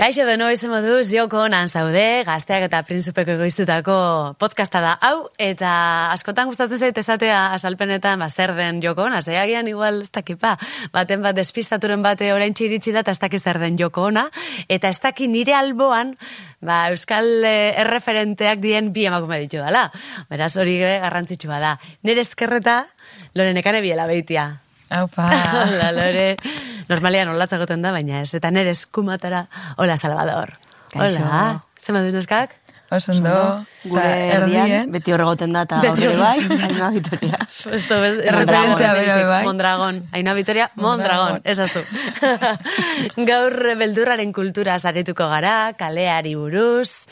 Kaixo de noiz moduz, joko onan zaude, gazteak eta prinzupeko egoiztutako podcasta da hau, eta askotan gustatzen zait esatea asalpenetan, ba, zer den joko ona, zeiagian igual ez dakipa, baten bat despistaturen bate orain txiritsi da, eta ez dakiz zer den joko ona, eta ez daki nire alboan, ba, euskal eh, erreferenteak dien bi emakume ditu dela. Beraz hori garrantzitsua da. Nire eskerreta, loren ekane biela behitia. Aupa. Hola, lore. Normalean olatza goten da, baina ez. Eta nere eskumatara, hola, Salvador. Kaixo. Hola. Zema duz neskak? Osondo. Gure erdian, beti horregoten da, eta ere bai, Ainhoa Vitoria. Esto bez, Erreferentea bera bai. Mondragon. Ainhoa Vitoria, Mondragon. Ez aztu. gaur beldurraren kultura zaretuko gara, kaleari buruz.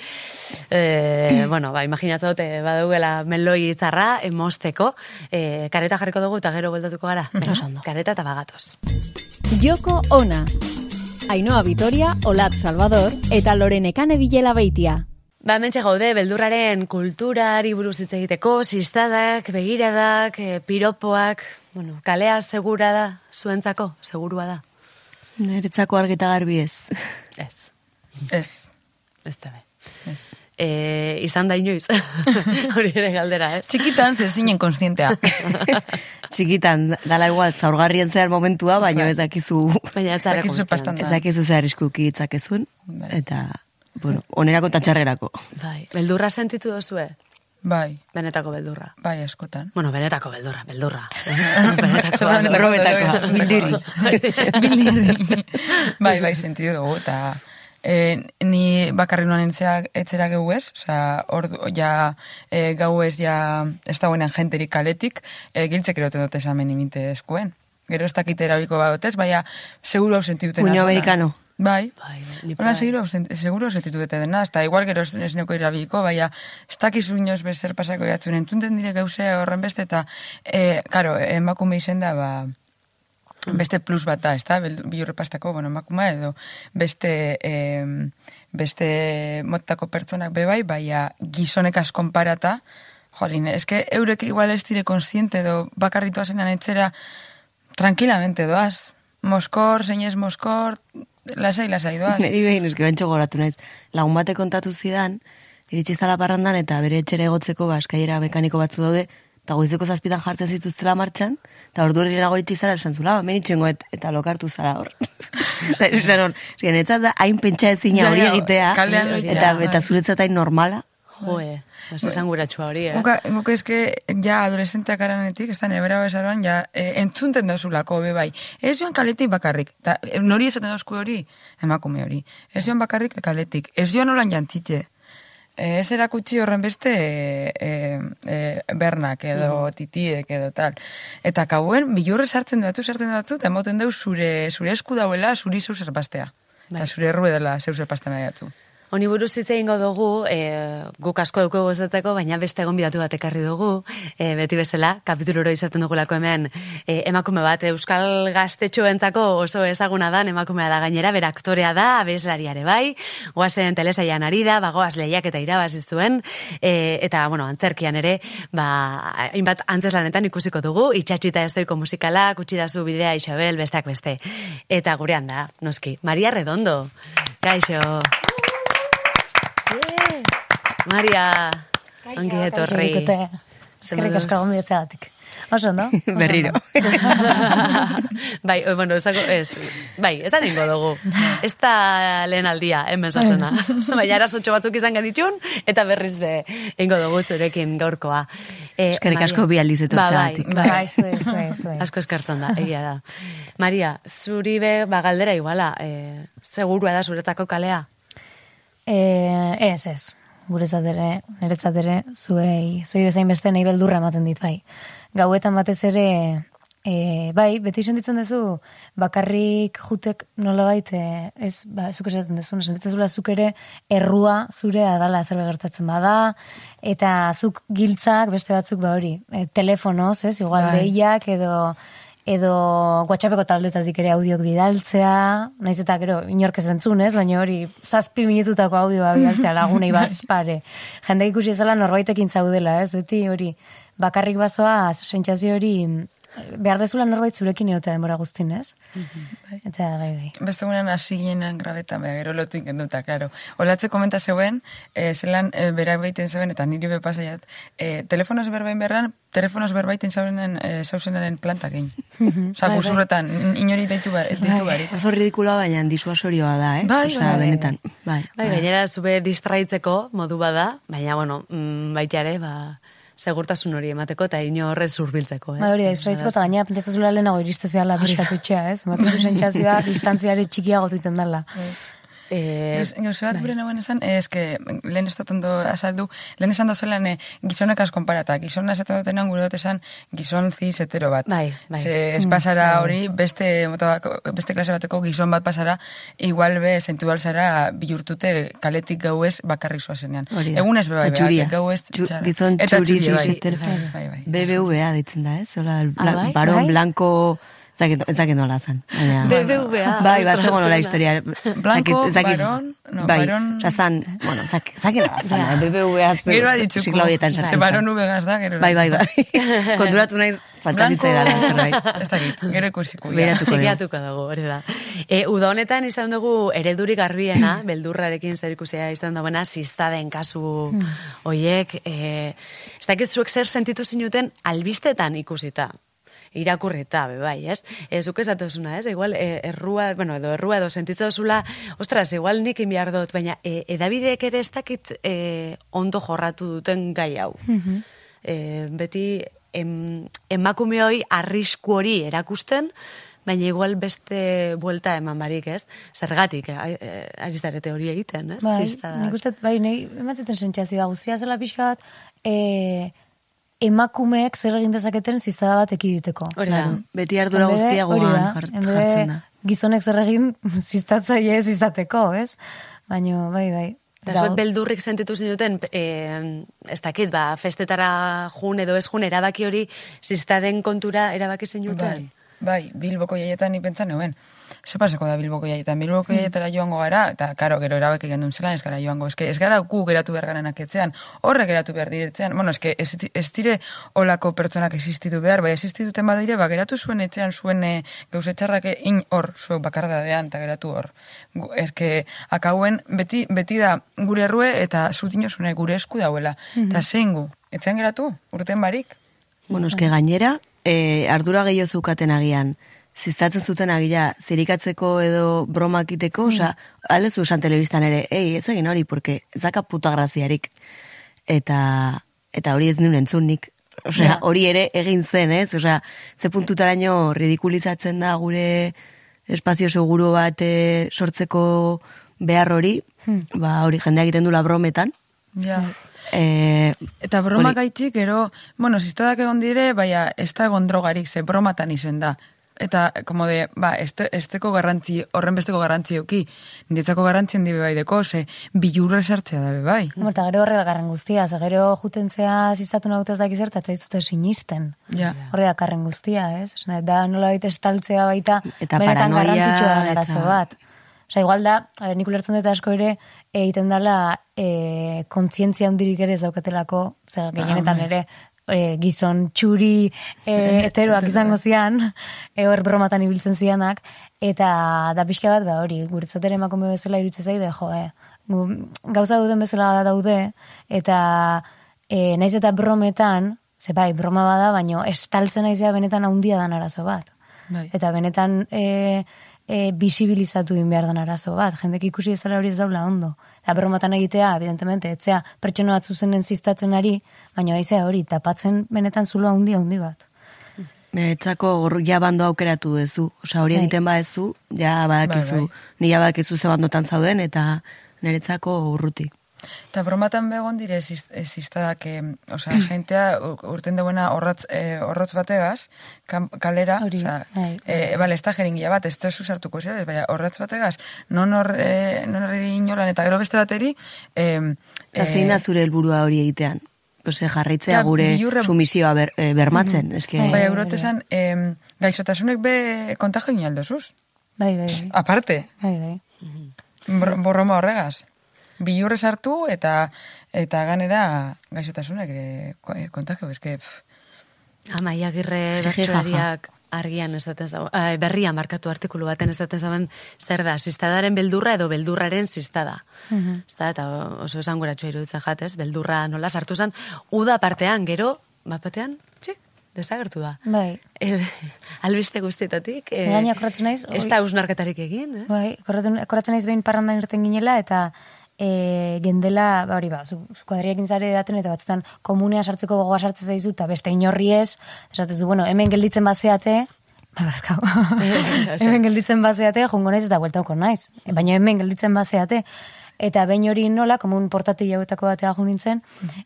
Eh, bueno, ba, imaginatzen dute, baduela meloi zarra, emosteko. Eh, kareta jarriko dugu eta gero beldatuko gara. Venga, kareta eta bagatoz. Joko Ona. Ainhoa Vitoria, Olat Salvador eta Lorenekane Bilela Beitia. Ba, mentxe gaude, beldurraren kulturari buruz hitz egiteko, sistadak, begiradak, e, piropoak, bueno, kalea segura da, zuentzako, segurua da. Niretzako argita garbi ez. Ez, Ez. ez da be. Ez. E, izan da inoiz, hori ere galdera, ez? Txikitan ze zinen konstientea. Txikitan, dala igual, zaurgarrien zehar momentua, baina ez dakizu, Baina ez Zakizu konstiente. bastante. ez dakizu zehar Bai. eta, bueno, onerako eta txarrerako. Bai, beldurra sentitu dozue, Bai, benetako beldurra. bai, askotan. Bueno, benetako beldurra, beldurra. benetako da beldurra. Berrobetakoa, bildiri. Bildiri. bai, bai, sentidu dugu, eta e, ni bakarri noan entzea etzera geu ez, oza, ordu, ja, e, gau ez, ja, ez dagoenean jenterik kaletik, e, giltzek eroten dute esamen imite eskuen. Gero ez dakite erabiko badotez, baina seguro hau sentituten. Puño americano. Bai, Bai, ni seguro, seguro sentitu dute dena, hasta igual gero ez, ez neko irabiliko, baina ez dakizu inoz bezer pasako jatzun, entunten dire gauzea horren beste, eta, e, karo, emakume izen da, ba, beste plus bat da, ez da, biurrepastako, bueno, emakuma edo, beste, e, beste motako pertsonak bebai, baina gizonek askonparata, jolin, eske eurek igual ez dire konsiente edo bakarritu azenan etxera, tranquilamente doaz. Moskor, zeinez Moskor, lasai, lasai doaz. Neri behin, eski bentso goratu naiz. Lagun bate kontatu zidan, iritsi zala parrandan eta bere etxera egotzeko ba, eskaiera mekaniko batzu daude, eta goizeko zazpitan jartzen zituztela martxan, eta ordu hori nago iritsi zara, esan zula, hemen itxengo et, eta lokartu zara hor. Eta esan hor, ziren, da, hain pentsa ezina hori egitea, egitea, eta, bai. eta zuretzat hain normala. Joe, ez esan guratxua hori, eh? Guka, guka eske, ja adolescenteak aranetik, ez da nebera bezaroan, ja, e, entzunten dauzulako, be bai. Ez joan kaletik bakarrik. Ta, e, nori esaten dauzku hori, emakume hori. Ez joan bakarrik kaletik. Ez joan olan jantzitxe. E, ez erakutsi horren beste e, e, e, bernak edo titiek edo tal. Eta kauen, bilurre sartzen datu, sartzen datu, eta emoten dau zure, zure esku dauela, zuri zeu zerbastea. Bai. Eta zure errue dela zeu zerbastea nahi datu. Honi buruz hitz egingo dugu, e, guk asko dugu gozateko, baina beste egonbidatu bat ekarri dugu, e, beti bezala, kapituluro izaten dugulako hemen, e, emakume bat, Euskal Gaztetxoentzako oso ezaguna da, emakumea da gainera, bera aktorea da, abeslariare bai, goazen telesaian ari da, bagoaz lehiak eta irabazi zuen, e, eta, bueno, antzerkian ere, ba, hainbat antzeslanetan ikusiko dugu, itxatxita estoiko musikala, kutsi dazu bidea Isabel, besteak beste. Eta gurean da, noski, Maria Redondo. Kaixo. Maria, ongi etorri. Eskerrik asko gombidetzeagatik. Oso, no? Berriro. bai, o, bueno, esako, ez, bai, esan ingo dugu. Ez da lehen aldia, hemen zazena. Baina arasotxo batzuk izan genitxun, eta berriz de ingo dugu zurekin gaurkoa. E, Eskerrik asko bi aldiz etortzeagatik. Ba, bai, Bai, zue, zue, zue. Asko eskartzen da, egia da. Maria, zuri be, ba, galdera iguala, e, segurua da zuretako kalea? Eh, ez, ez. Guretzat ere, niretzat ere, zuei, zuei bezain beste nahi beldurra ematen dit, bai. Gauetan batez ere, e, bai, beti sentitzen duzu, bakarrik jutek nolabait, e, ez, ba, zuk esaten duzu, sentitzen zula zuk ere errua zure adala zerbait gertatzen bada, eta zuk giltzak beste batzuk ba hori, e, telefonoz, ez, igual Bai. deiak edo edo WhatsAppeko taldetatik ere audiok bidaltzea, naiz eta gero inork ez entzun, ez? Baina hori zazpi minututako audioa bidaltzea lagunei bazpare. Jende ikusi ezala norbaitekin zaudela, ez? Beti hori bakarrik bazoa sentsazio hori behar dezula norbait zurekin egotea denbora guztin, ez? Bai. Eta bai, bai. Beste gunean hasi ginen grabetan, beha, gero lotu ingenduta, klaro. Olatze komenta zeuen, e, zelan e, berak baiten zeuen, eta niri bepasaiat, e, telefonoz berbain berran, telefonoz berbaiten zaurenen, e, zauzenaren plantak egin. Osa, guzurretan, inori deitu, ba, deitu barik. Oso ridikula baina disuasorioa da, eh? Bai, Osea, bai, benetan. Bai. Bai, gainera zube distraitzeko modu bada, baina, bueno, mm, baita ere, ba, segurtasun hori emateko eta ino horrez urbiltzeko, ez? Ba, hori da, izraitzko eta gaina pentsatuzula lehenago iriste zehala pixkatutxea, ez? Ematen zu sentsazioa distantziare txikiago tuiten dela. Eh, Gauze bat gure nagoen esan, eh, eske, lehen ez dut ondo azaldu, lehen esan dozelan eh, gizonek konparata. Gizona esaten dutenan gure dut esan gizon ziz hetero bat. Bai, bai. Ze ez pasara hori, beste, mota bako- beste klase bateko gizon bat pasara, igual be, zentu zara bihurtute kaletik gauez bakarrik zoazenean. Egun ez be bai, bai, gauez Txu- txarra. gizon txuri bai. ziz hetero. Bai, bai, bai. BBVA ditzen da, ez? Hola, Ah, bai? baron Bai? blanco... Ez dakit nola baina- BBVA, Bai, bat zegoen nola zena. historia. Blanco, Ez dakit- baron, no, bai, baron- Osa, zan, bueno, zak, zakin nola eh, BBVA zen. Gero aditzuko. siglo horietan Ze sartzen baron ubegaz da, gero. Bai, bai, bai. Konturatu naiz, faltazitzai dara. Ez dakit, gero ikusiko. ja. Beiratuko dugu. Txekiatuko dugu, hori da. E, uda honetan izan dugu eredurik garbiena, beldurrarekin zer ikusia izan dagoena, den kasu hoiek. E, ez dakit zuek zer sentitu zinuten albistetan ikusita irakurrita, be bai, ez? Ez zuk esatuzuna, ez? Igual, e, errua, bueno, edo errua edo sentitza duzula, ostras, igual nik inbiar dut, baina e, edabideek ere ez dakit e, ondo jorratu duten gai hau. e, beti em, emakume hori arrisku hori erakusten, baina igual beste buelta eman barik, ez? Zergatik, eh, eh, ari zarete hori egiten, ez? Bai, Zista- nik uste, bai, nahi, ematzen sentsazioa guztia zela pixka bat, e, emakumeek zer egin dezaketen ziztada bat ekiditeko. Hori da. Beti ardura guztia goan da, jartzen da. Gizonek zer egin ziztatzaile ez izateko, ez? Baina, bai, bai. Eta zuek beldurrik sentitu zinuten, e, ez dakit, ba, festetara jun edo ez jun, erabaki hori ziztaden kontura erabaki zinuten? Bai, bai, Bilboko jaietan ni pentsa neuen. Ze pasako da Bilboko jaietan? Bilboko jaietara joango gara, eta karo, gero erabaki gendun zelan ez gara joango. Ez, que, ez gara gu geratu behar garenak etzean, horre geratu behar diretzean. Bueno, ez, que ez, ez dire olako pertsonak existitu behar, bai existituten badire, ba, geratu zuen etzean zuen e, gauze txarrak in hor, zuek bakardadean, eta geratu hor. Que, akauen, beti, beti da gure errue eta zutino zune gure esku dauela. Eta zein gu, etzean geratu, urten barik. Bueno, eske gainera, e, ardura gehiago zukaten agian, ziztatzen zuten agia zirikatzeko edo bromakiteko, mm. oza, aldezu esan telebistan ere, ei, ez egin hori, porque ez daka puta graziarik. Eta, eta hori ez nuen entzunik. Osea, hori ere egin zen, ez? Osea, ze puntutaraino ridikulizatzen da gure espazio seguru bat eh, sortzeko behar hori, ba, hori jendeak egiten dula brometan. Ja. E, Eta broma hori- gaitik, gero, bueno, ziztadak egon dire, baina ez da egon drogarik, ze bromatan izen da. Eta, como de, ba, este, esteko garrantzi, horren besteko garrantzi euki, niretzako garrantzien dibe bai deko, ze bilurre sartzea da be bai. Eta gero horre dakarren guztia, ze gero jutentzea ziztatu nagut ez dakiz eta zaitzute sinisten. Ja. Horre dakarren guztia, ez? Osea, da nola baita estaltzea baita Eta benetan garrantzitsua da eta- bat. Osea, igual da, a ber, nik ulertzen dut asko ere, egiten dela e, kontzientzia hundirik ere ez daukatelako, zer gehienetan bai. ere, e, gizon txuri e, heteroak izango zian, e, hor bromatan ibiltzen zianak, eta da pixka bat, ba, hori, guretzat ere emakume bezala iruditzen zaide, jo, e, gauza duden bezala daude, eta e, naiz eta brometan, ze bai, broma bada, baino estaltzen naizea benetan handia dan arazo bat. Bai. Eta benetan e, e, bisibilizatu din behar den arazo bat. Jendek ikusi ezala hori ez daula ondo. Eta bromatan egitea, evidentemente, etzea pertsona bat zuzenen ziztatzen ari, baina aizea hori, tapatzen benetan zulo handi handi bat. Gorru ja bando aukeratu duzu. Osa hori Bai. egiten badezu, ja badakizu, Bai, bai. ni ja badakizu ze bandotan zauden, eta niretzako urruti. Eta bromatan begon dire ziztadak, eh, osea, jentea ur- urten deuena horratz, eh, horrotz bategaz, kam- kalera, Hori, osea, bai. eh, bale, ez da jeringia bat, ez da susartuko zera, baina horratz bategaz, non hor, eh, non horri inolan, eta gero beste bateri, eh, Eta zein da zure helburua hori egitean? Ose, jarraitzea Ja, gure bilurre- sumisioa ber, eh, bermatzen. Eske, Bai, eurotesan, eh, gaixotasunek be kontagio inaldozuz. Bai, bai, bai. Aparte, Bai, bai. bor- borroma horregaz. Bilurre sartu eta eta ganera gaixotasunek ko- eh, kontagio, eske, pff, Amai agirre Jeje, bertsolariak argian esaten zauen, eh, berria markatu artikulu baten esaten zauen, zer da, ziztadaren beldurra edo beldurraren ziztada. Mm -hmm. eta oso esan iruditzen jatez, beldurra nola sartu zen, uda partean, gero, bapatean, txik, desagertu da. Bai. El, albiste guztietatik. Eh, Gaina korratzen naiz, Ez da usnarketarik egin, eh? Bai, korratu- naiz behin parrandan irten ginela, eta e, gendela, ba, hori ba, zu, kuadriakin zare daten, eta batzutan komunea sartzeko gogoa sartzen zaizu, eta beste inorri ez, esatez du, bueno, hemen gelditzen bazeate, barbarkau, hemen gelditzen bazeate, jongo naiz eta bueltauko naiz, E, baina hemen gelditzen bazeate, eta behin hori nola, komun portati jauetako batea nintzen,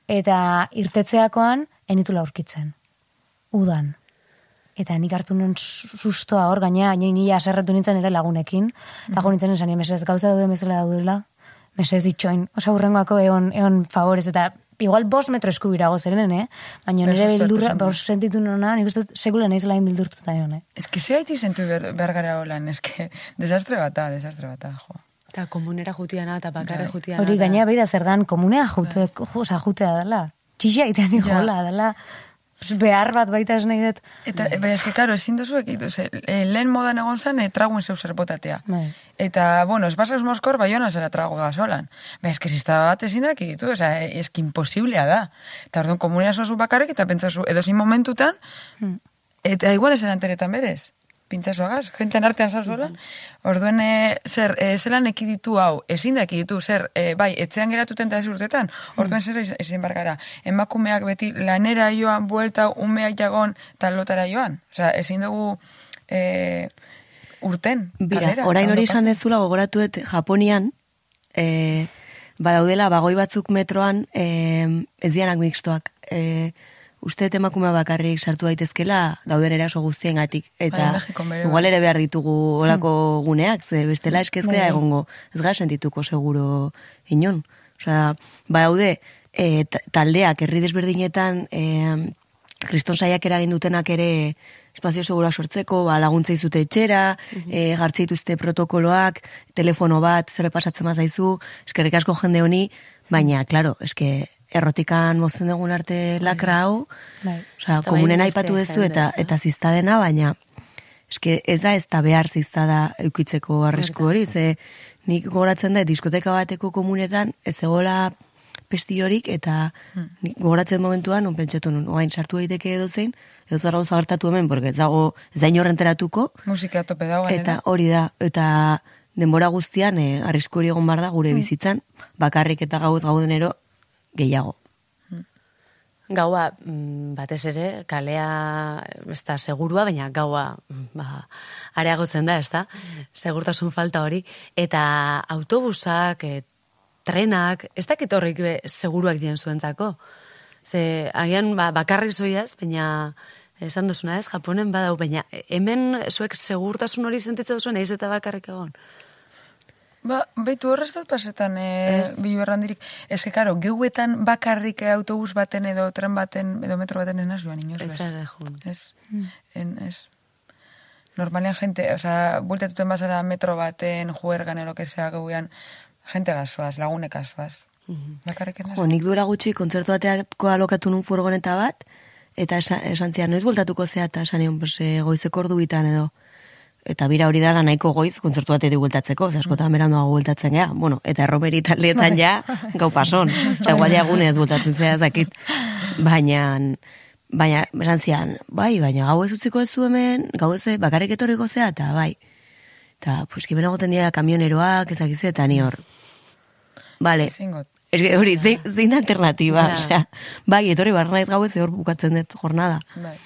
eta irtetzeakoan, enitula aurkitzen, udan. Eta nik hartu nuen su- sustoa hor, gaina, nire aserretu nintzen ere lagunekin. Eta jo nintzen esan, mesez, gauza daude bezala daudela, mesez itxoin. Osa, hurrengoako egon, egon favorez, eta igual bos metro eskubirago zeren, eh? Baina Bai, nire susto hartu bildurra, zen. bos sentitu nona, nik uste sekula nahiz lain bildurtuta egon, eh? Ez que ze haiti zentu ber, bergara holan, ez que desastre bata, desastre bata, jo. Eta komunera jutiana eta bakarre Bai. jutiana. Hori eta- gaina beida zer dan, komunea jute, jo, osa, jutea dela. Txixia itean jola, dela. Behar bat baita ez nahi dut. Eta, bai, eske, karo, ezin duzu ekitu, ze, e, lehen modan egon zen, e, traguen zeu zerbotatea. Bai. Eta, bueno, ez basaz moskor, bai hona zera trago gasolan. Ba, eske, zizta bat ezin da ekitu, oza, eski imposiblea da. Eta orduan, komunea zozu bakarrik, eta pentsazu, edo zin momentutan, eta igual esan anteretan berez. Pintzazoagaz, jenten artean zauzolan. Orduen, e, zer, e, zelan ekiditu hau, ezin da ekiditu, zer, e, bai, etzean geratuten eta ez urtetan, orduen zer ez- ezin bargara. Emakumeak beti lanera joan, buelta, umeak jagon, eta lotara joan. Osea, ezin dugu e, urten, Bira, kalera. orain hori pasa. dezula gogoratuet Japonian, e, badaudela bagoi batzuk metroan e, ez dianak mixtoak. E, uste emakume bakarrik sartu daitezkela dauden eraso guztiengatik Bai, eta bere igual bai. ere behar ditugu olako guneak, ze bestela eskezkea Bai. egongo, ez gara sentituko seguro inon. Osea, badaude e, ta- taldeak herri desberdinetan e, kriston saiak eragin dutenak ere espazio segura sortzeko, ba, laguntza izute etxera, e, jartze dituzte protokoloak, telefono bat, zer pasatzen bat zaizu, eskerrik asko jende honi, baina, claro, eske errotikan mozten dugun arte lakra hau, Bai. osea, da komunen aipatu duzu eta da? eta ziztadena, baina eske ez da ez da behar ziztada eukitzeko arrisku hori, ze nik gogoratzen da diskoteka bateko komunetan ez egola pestiorik eta nik gogoratzen momentuan un pentsatu nun, oain sartu daiteke edo zein, edo zer gauza gertatu hemen, porque ez dago, ez da inorren enteratuko, Musika tope dago eta hori da, eta denbora guztian eh, arrisku hori egon bar da gure bizitzan, bakarrik eta gauz gaudenero gehiago. Gaua, mm, batez ere, kalea ez da segurua, baina gaua mm, ba, areagotzen da, ez da? Segurtasun falta hori. Eta autobusak, e, trenak, ez dakit horrik be, seguruak dien zuentzako. Ze, agian, ba, bakarrik zoiaz, baina esan duzuna ez, Japonen badau, baina hemen zuek segurtasun hori sentitzen duzuen, eiz eta bakarrik egon. Ba, baitu horrez dut pasetan e, Ez. bilu errandirik. Ez que, karo, geuetan bakarrik autobus baten edo tren baten edo metro baten enaz joan inoz, Ez bez. zara jun. Ez, en, ez. Normalean gente, o sea, bueltatuten bazara metro baten, juergan, ero que sea, geuean, gente gasoaz, lagunek gasoaz. Bakarrik enaz. Jo, nik duela gutxi kontzertu bateako alokatu nun furgoneta bat, eta esan, esan zian, noiz voltatuko zea, eta esan pues, eh, goizeko ordu bitan edo. Eta bira hori dala nahiko goiz kontzertu batetik bueltatzeko, ze askotan beranduago bueltatzen gea. Bueno, eta erromeri taldeetan ja, gau pason. Osa, igual ja gunez bueltatzen zea zakit. Baina, baina, esan zian, bai, baina gau ez utziko ez zu hemen, gau ez bakarrik etorriko zea, eta bai. Eta, pues, kimen egoten dira kamioneroak, ezakize, eta ni hor. Vale, Ezingot. Ez que hori, zein, zein alternatiba, Ja. osea, bai, etorri barra naiz gau ez hor bukatzen dut jornada. Bai.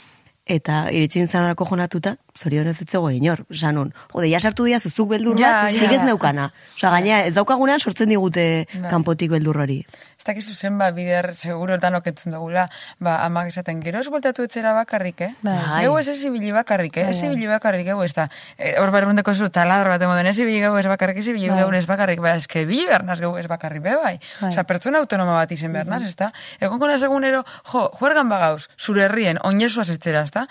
Eta iritsi nintzen horako jonatuta, zorionez ez zegoen inor. Osa nun, jode, ja sartu dia zuzuk beldur Ja, bat, ja. nik ez neukana. Osa, gaina, ez daukagunean sortzen digute Bai. kanpotik beldur hori. Ez dakizu zen, ba, bider, seguro danok entzun dugula, ba, amak esaten, gero ez bueltatu etzera bakarrik, eh? Bai. Geu ez ez ibili bakarrik, eh? Ez ibili bakarrik, geu ez da. E, hor barrundeko zu, taladro bat emoden, ez ibili geu ez bakarrik, ez ibili Bai. geu ez bakarrik, ba, ez que ibili behar naz geu ez bakarrik, be bai. Bai. Osa, pertsona autonoma bat izen behar naz, ez da? Egon kona segunero, jo, juergan bagauz, zure herrien, oinesuaz etxera, ez da?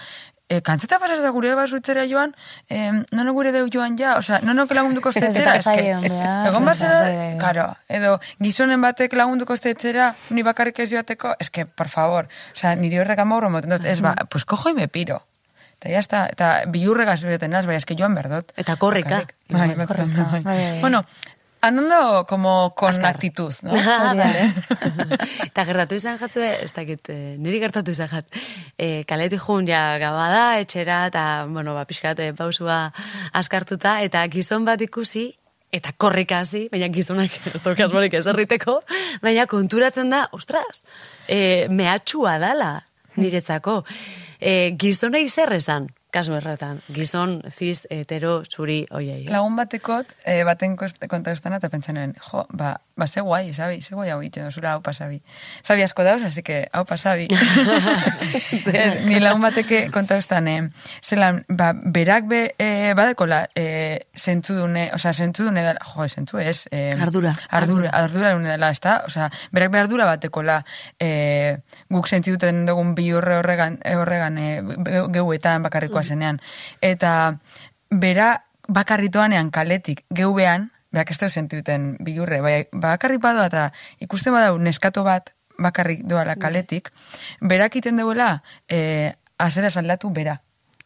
e, kantzeta pasaz da gure basutzera joan, e, nono gure deu joan ja, osea, nono lagunduko estetxera, ah, egon bazera, karo, edo gizonen batek lagunduko estetxera, ni bakarrik ez joateko, eske, por favor, osea, niri horrek amaurro moten dut, ez ba, pues cojo y me piro. Eta ya está, eta bilurrega zubeten naz, bai, eske joan berdot. Eta korrika. Bai, Korrika, bai. bai, bai. Bueno, andando como con Azkar. actitud, ¿no? Ah, vale. Eta gertatu izan jatzu, ez dakit, eh, niri gertatu izan jat. E, kaletik jun ja gabada, etxera, eta, bueno, ba, pixkat, eh, pausua askartuta, eta gizon bat ikusi, eta korrika hasi, baina gizonak ez daukaz morik ez erriteko, baina konturatzen da, ostras, e, mehatxua dala niretzako. E, gizonei zer esan, kasu erretan, gizon, fiz, hetero, zuri, oiei. Lagun batekot, eh, baten konta eustan eta pentsan nuen, jo, ba, ba, ze guai, sabi, ze guai hau egiten dozula, hau pasabi. Sabi asko dauz, así que, hau pasabi. Ez, ni lagun bateke konta eustan, eh, zelan, ba, berak be, eh, badekola, eh, zentzudune, osea, zentzudune, da, jo, zentzu ez. Eh, Ardura. Ardura, ardura dune dela, ez da? Osea, berak be ardura batekola, eh, guk zentziduten dugun bi horre horregan, horregan eh, ge- geuetan bakarrikoa zenean. Eta bera bakarritoanean kaletik geubean, berak ez sentuten bigurre, bai, bakarrik badoa eta ikusten badau neskato bat bakarrik doala kaletik, berak iten duela eh, azera saldatu bera.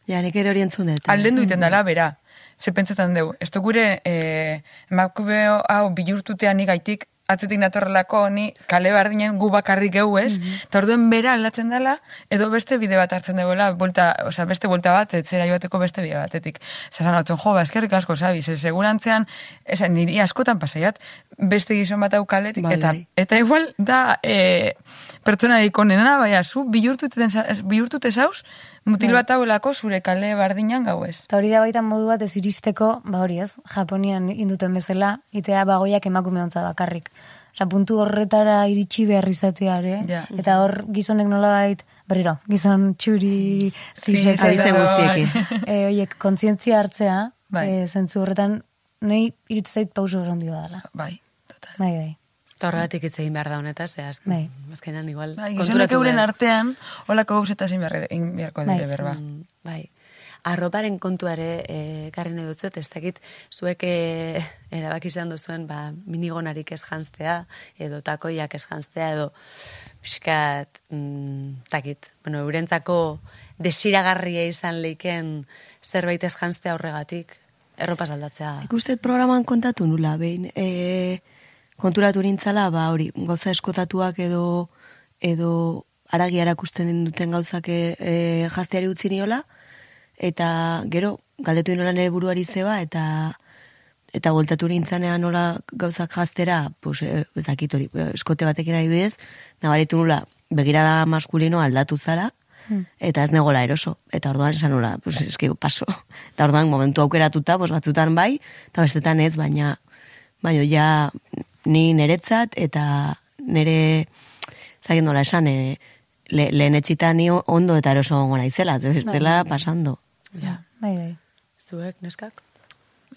Ja, nik ere hori entzun dut. Alden duiten dela, bera. Ze pentsatzen dugu. Ez du gure, eh, emakume hau bilurtutean gaitik atzetik natorrelako ni kale bardinen gu bakarrik geu ez, eta orduen bera aldatzen dela, edo beste bide bat hartzen duela, volta, osea, beste volta bat, etzera joateko beste bide batetik. Zazan hau jo, ba, eskerrik asko, sabi, ze segurantzean, esa, niri askotan pasaiat, beste gizon bat hau kaletik, Bai, eta, eta igual da e, pertsonarik onena, baina zu bihurtute zauz, mutil bat hauelako zure kale bardinan gau ez. Eta hori da baita modu bat ez iristeko, ba hori ez, Japonian induten bezala, itea bagoiak emakume ontza bakarrik. Osa, puntu horretara iritsi behar izateare, Ja. eta hor gizonek nolabait, berriro, gizon txuri, zizek, Abizen guztiekin. e, oiek, kontzientzia hartzea, Bai. e, zentzu horretan, nahi iritsi zait pauso oso handi badala. Bai, total. Bai, bai. Eta horregatik hitz egin behar da honetaz, ze azken, Bai. azkenan igual. Bai, konturatu euren artean, holako gauzetasin behar, egin beharko dire Bai. berba. Mm, bai. Arroparen kontuare e, karri nahi dutzuet, ez dakit zuek e, erabaki izan duzuen ba, minigonarik ez janztea, edo takoiak ez janztea, edo pixkat, mm, takit, bueno, eurentzako desiragarria izan leiken zerbait ez janztea horregatik, erropa aldatzea. Ikustet programan kontatu nula, behin, e, konturatu nintzala, ba, hori, gauza eskotatuak edo, edo aragi erakusten duten gauzak e, e, jazteari utzi niola, eta gero, galdetu nola nire buruari zeba, eta eta voltatu nintzanean nola gauzak jaztera, pues, e, ez dakit hori, e, eskote batekin adibidez, nabaritu nula, begirada maskulino aldatu zara, eta ez negola eroso. Eta orduan esan nola, pues, eski paso. Eta orduan momentu aukeratuta, pues, batzutan bai, eta bestetan ez, baina, baina ja ni niretzat, eta nire, zagen nola esan, e, le, lehen etxita ni ondo eta eroso gongo naizela, ez dela pasando. Ja. Bai, bai. Zuek, neskak?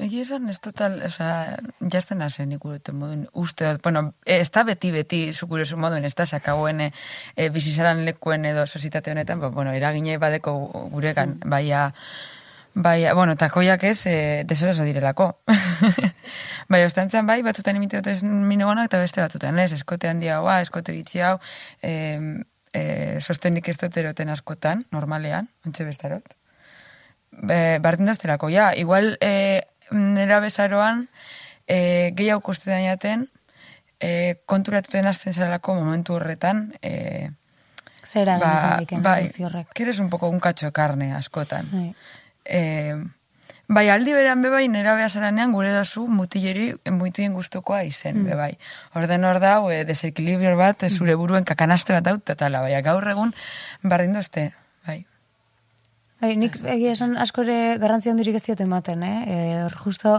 Egia esan, ez total, osea, jazten hazen ikurete modun, uste dut, bueno, eh, ez da beti-beti zukurezu modun, ez da sakagoen e, bizizaran lekuen edo sositate honetan, ba, bueno, eragine badeko guregan, baia, baia, bueno, takoiak ez, e, deseroso direlako. bai, ostantzen bai, batzutan imite dut minogonak, eta beste batzutan ez, eskote handiagoa, eskote gitxi hau, e, e, sostenik ez dut eroten askotan, normalean, ontxe bestarot. Be, bardin dazterako, ja, igual e, nera bezaroan e, gehiago koste dainaten e, konturatuten azten zarelako momentu horretan e, Zera ba, bai, horrek. quieres un poco un cacho de carne askotan. Bai. E, bai, aldi beran bebai nera behazaranean gure dozu mutileri mutien gustokoa izen, Mm. bebai. Orden hor dau, e, desequilibrio bat, e, zure buruen kakanaste bat dau, totala, bai, gaur egun bardin dozte, bai. Bai, nik egia esan askore garrantzi handirik ez diot ematen, eh? E, hor justo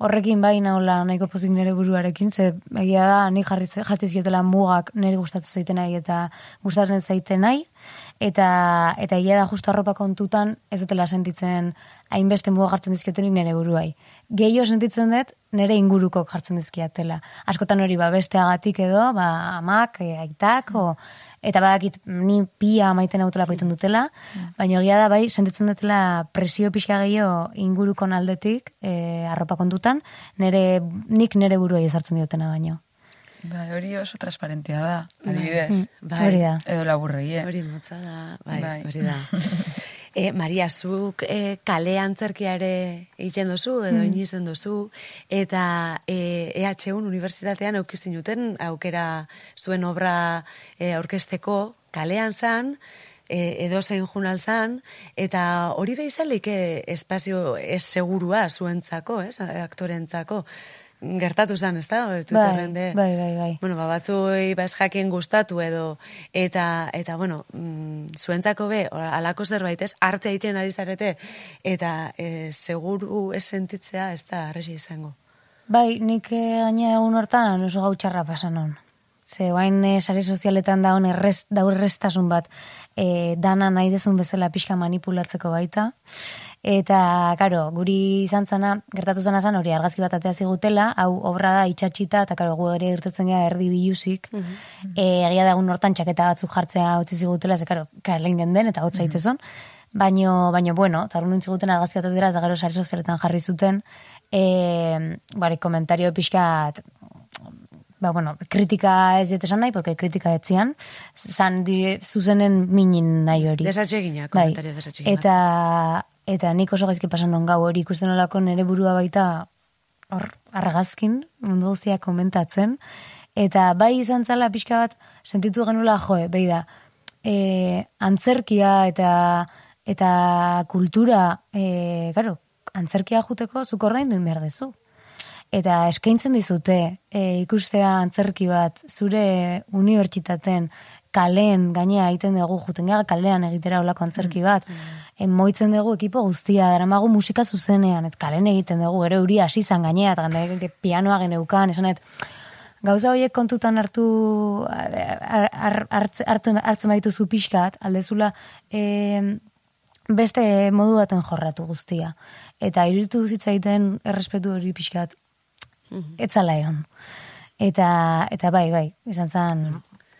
horrekin bai nahola nahiko pozik nire buruarekin, ze egia da nik jarri, ziotela mugak nire gustatzen zaiten nahi eta gustatzen zaiten nahi, Eta, eta egia da justu arropa kontutan, ez dutela sentitzen hainbeste muga jartzen dizkiotenik nire buruai. Gehio sentitzen dut, nire inguruko jartzen dizkiatela. Askotan hori ba, besteagatik edo, ba, amak, e, aitak, o, eta badakit ni pia maiten autolako iten dutela, baina egia da bai, sentitzen dutela presio pixka gehiago inguruko aldetik e, arropa kontutan, nire, nik nire buruei ezartzen diotena baino. Bai, hori oso transparentia da, adibidez. Bai. Hori da. Edo laburrei, eh? Hori motza da, bai, Bai. hori da. E, Maria, zuk e, kale antzerkia ere egiten dozu, edo inizen dozu, eta e, EHUn unibertsitatean aukizin duten aukera zuen obra e, aurkezteko kalean zan, e, edo zein junal zan, eta hori behizalik e, espazio ez segurua zuentzako, ez, aktorentzako. Gertatu zan, ez da? De- bai, bai, bai. Bueno, ba, batzuei ba ez jakien gustatu edo eta eta bueno, mm, zuentzako be halako zerbait, ez? Arte egiten ari zarete eta e, seguru ez sentitzea ez da arresi izango. Bai, nik eh, gaina egun hortan oso gau txarra pasan hon. Ze guain eh, sare sozialetan da hon errez, daur erreztasun bat eh, dana nahi dezun bezala pixka manipulatzeko baita. Eta, karo, guri izan zana, gertatu zana zan hori argazki bat atea zigutela, hau obra da itxatxita, eta karo, gu ere irtetzen gara erdi bilusik. Eh, egia da egun hortan txaketa batzuk jartzea utzi zigutela, ze karo, karlein den den, eta hotz zaitezon. Baino, baino, bueno, eta hori nintziguten argazki bat atera, eta gero sare sozialetan jarri zuten, e, bari, komentario pixkat, ba, bueno, kritika ez dut esan nahi, porque kritika etzian, zan di, zuzenen minin nahi hori. Desatxegina, Bai. komentario desatxegina. Eta, eta nik oso gaizki pasan non gau hori ikusten olako nire burua baita hor argazkin, mundu guztia komentatzen, eta bai izan zala pixka bat sentitu genula joe, behi da, e, antzerkia eta eta kultura, e, karo, antzerkia juteko zuk ordaindu behar dezu. Eta eskaintzen dizute e, ikustea antzerki bat zure unibertsitaten kalen gainea egiten dugu juten gara kalean egitera olako antzerki bat. E, moitzen dugu ekipo guztia, daramagu musika zuzenean, et kalen egiten dugu, gero uri hasi zan gainea, eta ganda pianoa geneukan, esanet, gauza horiek kontutan hartu hartu, hartzen baituzu pixkat, aldezula e, beste modu baten jorratu guztia. Eta iruditu zitzaiten errespetu hori pixkat etzala egon. Eta, eta bai, bai, izan zen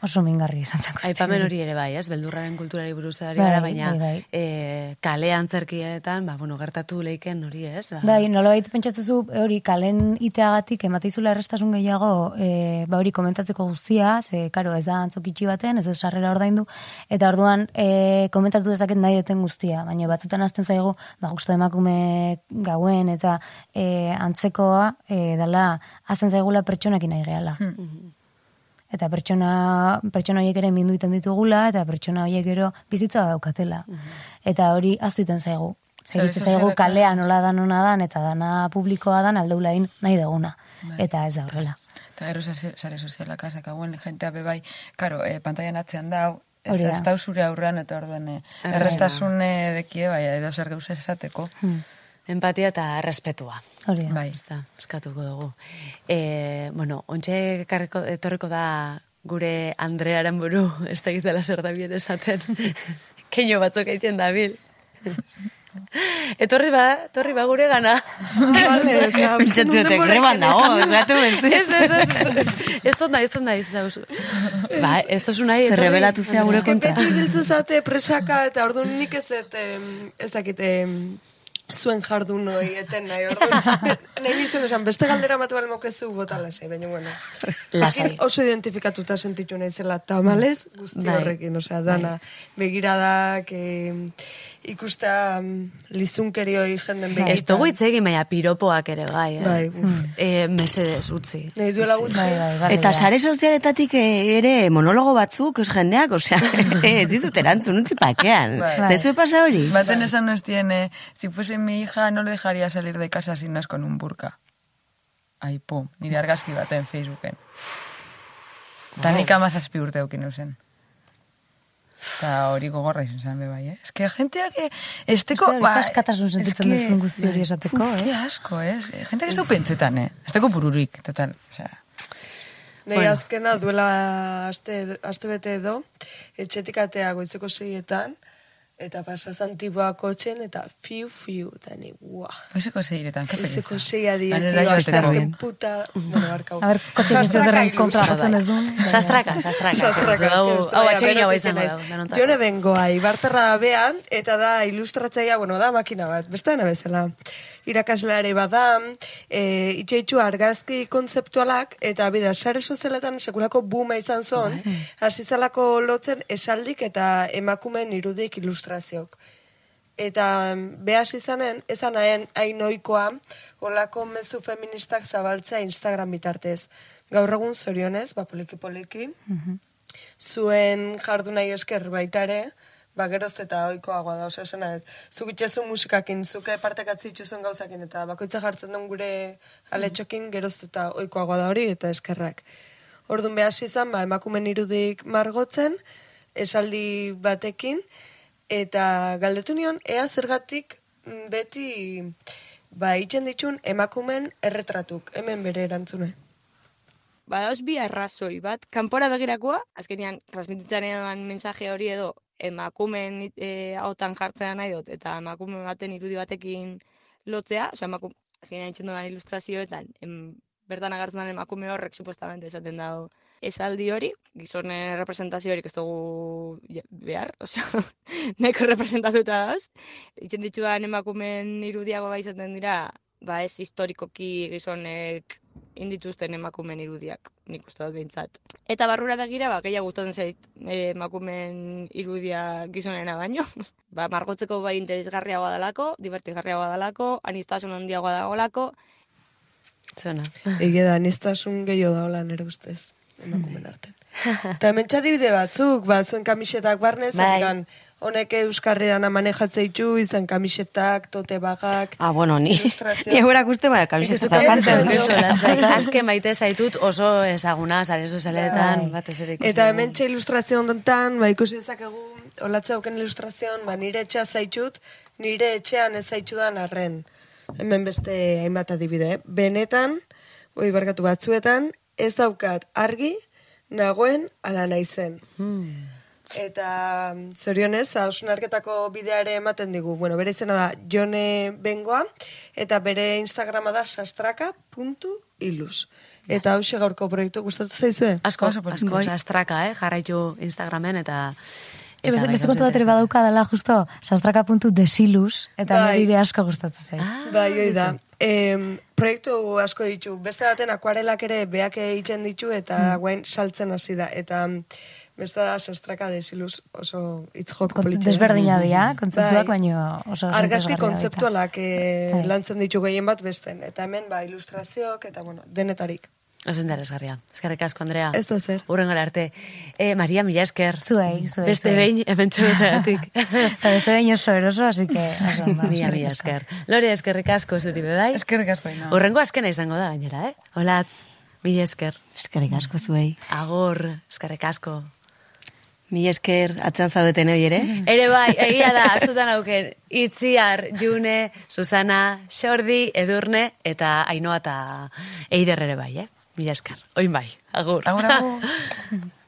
oso mingarri izan guztia. Aipamen hori ere bai, ez? Beldurraren kulturari buruz ari Bai, gara, baina bai, bai. E, kale antzerkietan, ba, bueno, gertatu leiken hori, ez? Ba, Bai, nolabait pentsatzezu hori kalen iteagatik emateizula errestasun gehiago e, ba hori komentatzeko guztia, ze karo ez da antzokitxi baten, ez ez sarrera ordaindu eta orduan e, komentatu dezaket nahi deten guztia, baina batzutan hasten zaigu, ba justu emakume gauen eta e, antzekoa e, dala hasten zaigula pertsonekin nahi gehala. Eta pertsona, pertsona horiek ere mindu iten ditugula, eta pertsona horiek gero bizitza daukatela. Eta hori aztu iten zaigu. Segitzen zaigu kalea nola da nona dan, eta dana publikoa dan aldeula egin nahi duguna. Bai. Eta ez da horrela. Eta gero sare sozialak azak hauen jentea bebai, karo, eh, pantailan atzean dau, ez, ez zure aurrean, eta orduan, eh, Errestasun. errestasun eh, dekie, bai, edo zer gauza esateko. Hmm. Empatia eta errespetua. Hori da. Bai. Ez da, eskatuko dugu. E, bueno, ontxe ekarriko, etorriko da gure Andrearen buru, ez da gizela zer da bien esaten. Keino batzuk egiten da bil. Etorri ba, etorri ba gure gana. Vale, osea, pentsatu dute, greban dago, esatu Ez, bez. ez, ez, ez dut nahi, ez dut nahi, zauzu. Ba, ez tozu nahi, Zer etorri. rebelatu zea gure kontra. Beti biltzu zate presaka eta orduan nik ez ez dakit, em, zuen jardun hori eten nahi, orduan. Nahi nizun esan, beste galdera matu balmokezu bota lasai, baina bueno. Lasai. Oso identifikatuta sentitu naizela tamalez, guzti Bai. horrekin, osea, dana, begiradak, em, ikusta mm, lizunkeri hori jenden begitan. Ez dugu hitz egin, baina piropoak ere bai, eh? Bai, uf. Eh, mesedez, utzi. Nahi duela gutxi. Bai, bai, bai, Eta bai. sare sozialetatik eh, ere monologo batzuk, os jendeak, osea, ez dizut erantzun utzi pakean. Bai. Zaizu pasa hori? Baten esan nos tiene, si fuese mi hija no le dejaría salir de casa sin nas con un burka. Ai, pum, nire argazki baten Facebooken. Eta nik amazazpi urte eukin eusen. Eta hori gogorra izan zen bai, eh? Ez que jenteak esteko... Ez da, askatasun sentitzen es que- duzun guzti hori esateko, eh? Ke asko, eh? Jenteak ez du pentsetan, eh? Ez bururik, total. O sea, Nei Bueno. azkena duela aste, aste bete edo, etxetik atea goitzeko seietan, eta pasazan tiboa kotxen, eta fiu, fiu, eta ni, guau. Goizeko zeiretan, ke Goizeko pereza. seia di, Hanera tío, joateko. hasta que puta, bueno, barkau. A ber, kotxe giztezaren kontra jotzen ez duen. Sastraka, sastraka. Sastraka, Hau, atxegin hau naiz. da. denontzako. Jone bengoa, ibarterra da bean, eta da ilustratzaia, bueno, da makina bat, beste dena bezala. Irakasleare bada, e, itxeitxu argazki kontzeptualak, eta bida, sare sozialetan sekulako buma izan zon, hasi zelako lotzen esaldik eta emakumeen irudik ilustrazioak. Eta behas izanen, ezan hain ainoikoa, olako mezu feministak zabaltzea Instagram bitartez. Gaur egun zorionez, ba poliki-poliki, zuen jardu nahi esker baita ere, ba geroz eta oikoagoa da, osea esena ez. Zuk itxezu musikakin, zuke partekatzi itxuzun gauzakin, eta bakoitza jartzen duen gure aletxokin geroz eta oikoagoa da hori, eta eskerrak. Orduan behas izan, ba, emakumen irudik margotzen, esaldi batekin, eta galdetu nion, ea zergatik mm, beti ba, itxen ditun emakumen erretratuk, hemen bere erantzune. Badauz bi arrazoi bat, kanpora begirakoa, azkenean transmititzen mensaje hori edo emakumen e, hautan jartzea nahi dut, eta emakume baten irudi batekin lotzea, osea, emakume, azkenean itxen dudan ilustrazioetan, em, bertan agertzen den emakume horrek supostamente esaten dago esaldi hori, gizonen representazio horik ez dugu behar, osea, nahiko representatuta dauz. Itxen ditudan emakumen irudiago bai izaten dira, ba ez historikoki gizonek indituzten emakumen irudiak, nik uste dut behintzat. Eta barrura begira, ba, gehiago gustatzen zait eh, emakumen irudia gizonena baino. ba, margotzeko bai interesgarriagoa dalako, divertigarriagoa dalako, anistasun handiagoa dagoelako, Zuena. Ege da, niztasun gehiago da hola nire ustez, emakumen artean. Eta hemen txadibide batzuk, ba, zuen kamisetak barnez, Bai. Honek euskarri dana manejatze ditu, izan kamisetak, tote bagak, Ah, bueno, ni, ni egurak uste, baina kamiseta zapatzen. Azken maite zaitut oso ezaguna, zare sozialetan, Bai. batez ere ikusi Eta hemen txe ilustrazio ondotan, ba, ikusi dezakegu, olatze dauken ilustrazioan, ba, nire etxea zaitut, nire etxean ez zaitxudan arren. Hemen beste hainbat adibide, eh? Benetan, oi barkatu batzuetan, ez daukat argi, nagoen ala naizen. Eta mm, zorionez, hausunarketako bidea ere ematen digu. Bueno, bere izena da Jone Bengoa, eta bere Instagrama da sastraka.ilus. Eta hau gaurko proiektu gustatu zaizue? Asko, Oso polita. asko, sastraka, eh? Jarraitu Instagramen eta... Eta beste, bai, beste kontu bat ere badauka dela justo, sastraka.desilus, eta Bai. nire asko gustatzen zait. Bai, hoi da. Em, proiektu asko ditu. Beste baten akuarelak ere beak egiten ditu eta guain saltzen hasi da. Eta beste da sastraka desiluz oso hitz joko Kont- politxe. Desberdina dira, kontzeptuak, Bai. baino oso, Argazki kontzeptualak eh, Bai. lantzen ditu gehien bat besten. Eta hemen, ba, ilustrazioak eta, bueno, denetarik. Oso interesgarria. Eskerrik asko, Andrea. Ez da zer. Urrengora arte. E, Maria, mila esker. Zuei, zuei. Beste behin, hemen txobeteatik. Eta beste behin oso eroso, así que oso ondo. Mila, mila esker. Lore, eskerrik asko zuri bedai. Eskerrik asko, ina. Urrengo azkena izango da, gainera, eh? Olatz, mila esker. Eskerrik asko zuei. Agor, eskerrik asko. Mi esker atzan zaudeten hori ere. Ere bai, egia da, astutan auken, Itziar, June, Susana, Xordi, Edurne, eta Ainoa eta Eider ere bai, eh? Mila esker. Oin bai, agur. Agur, agur.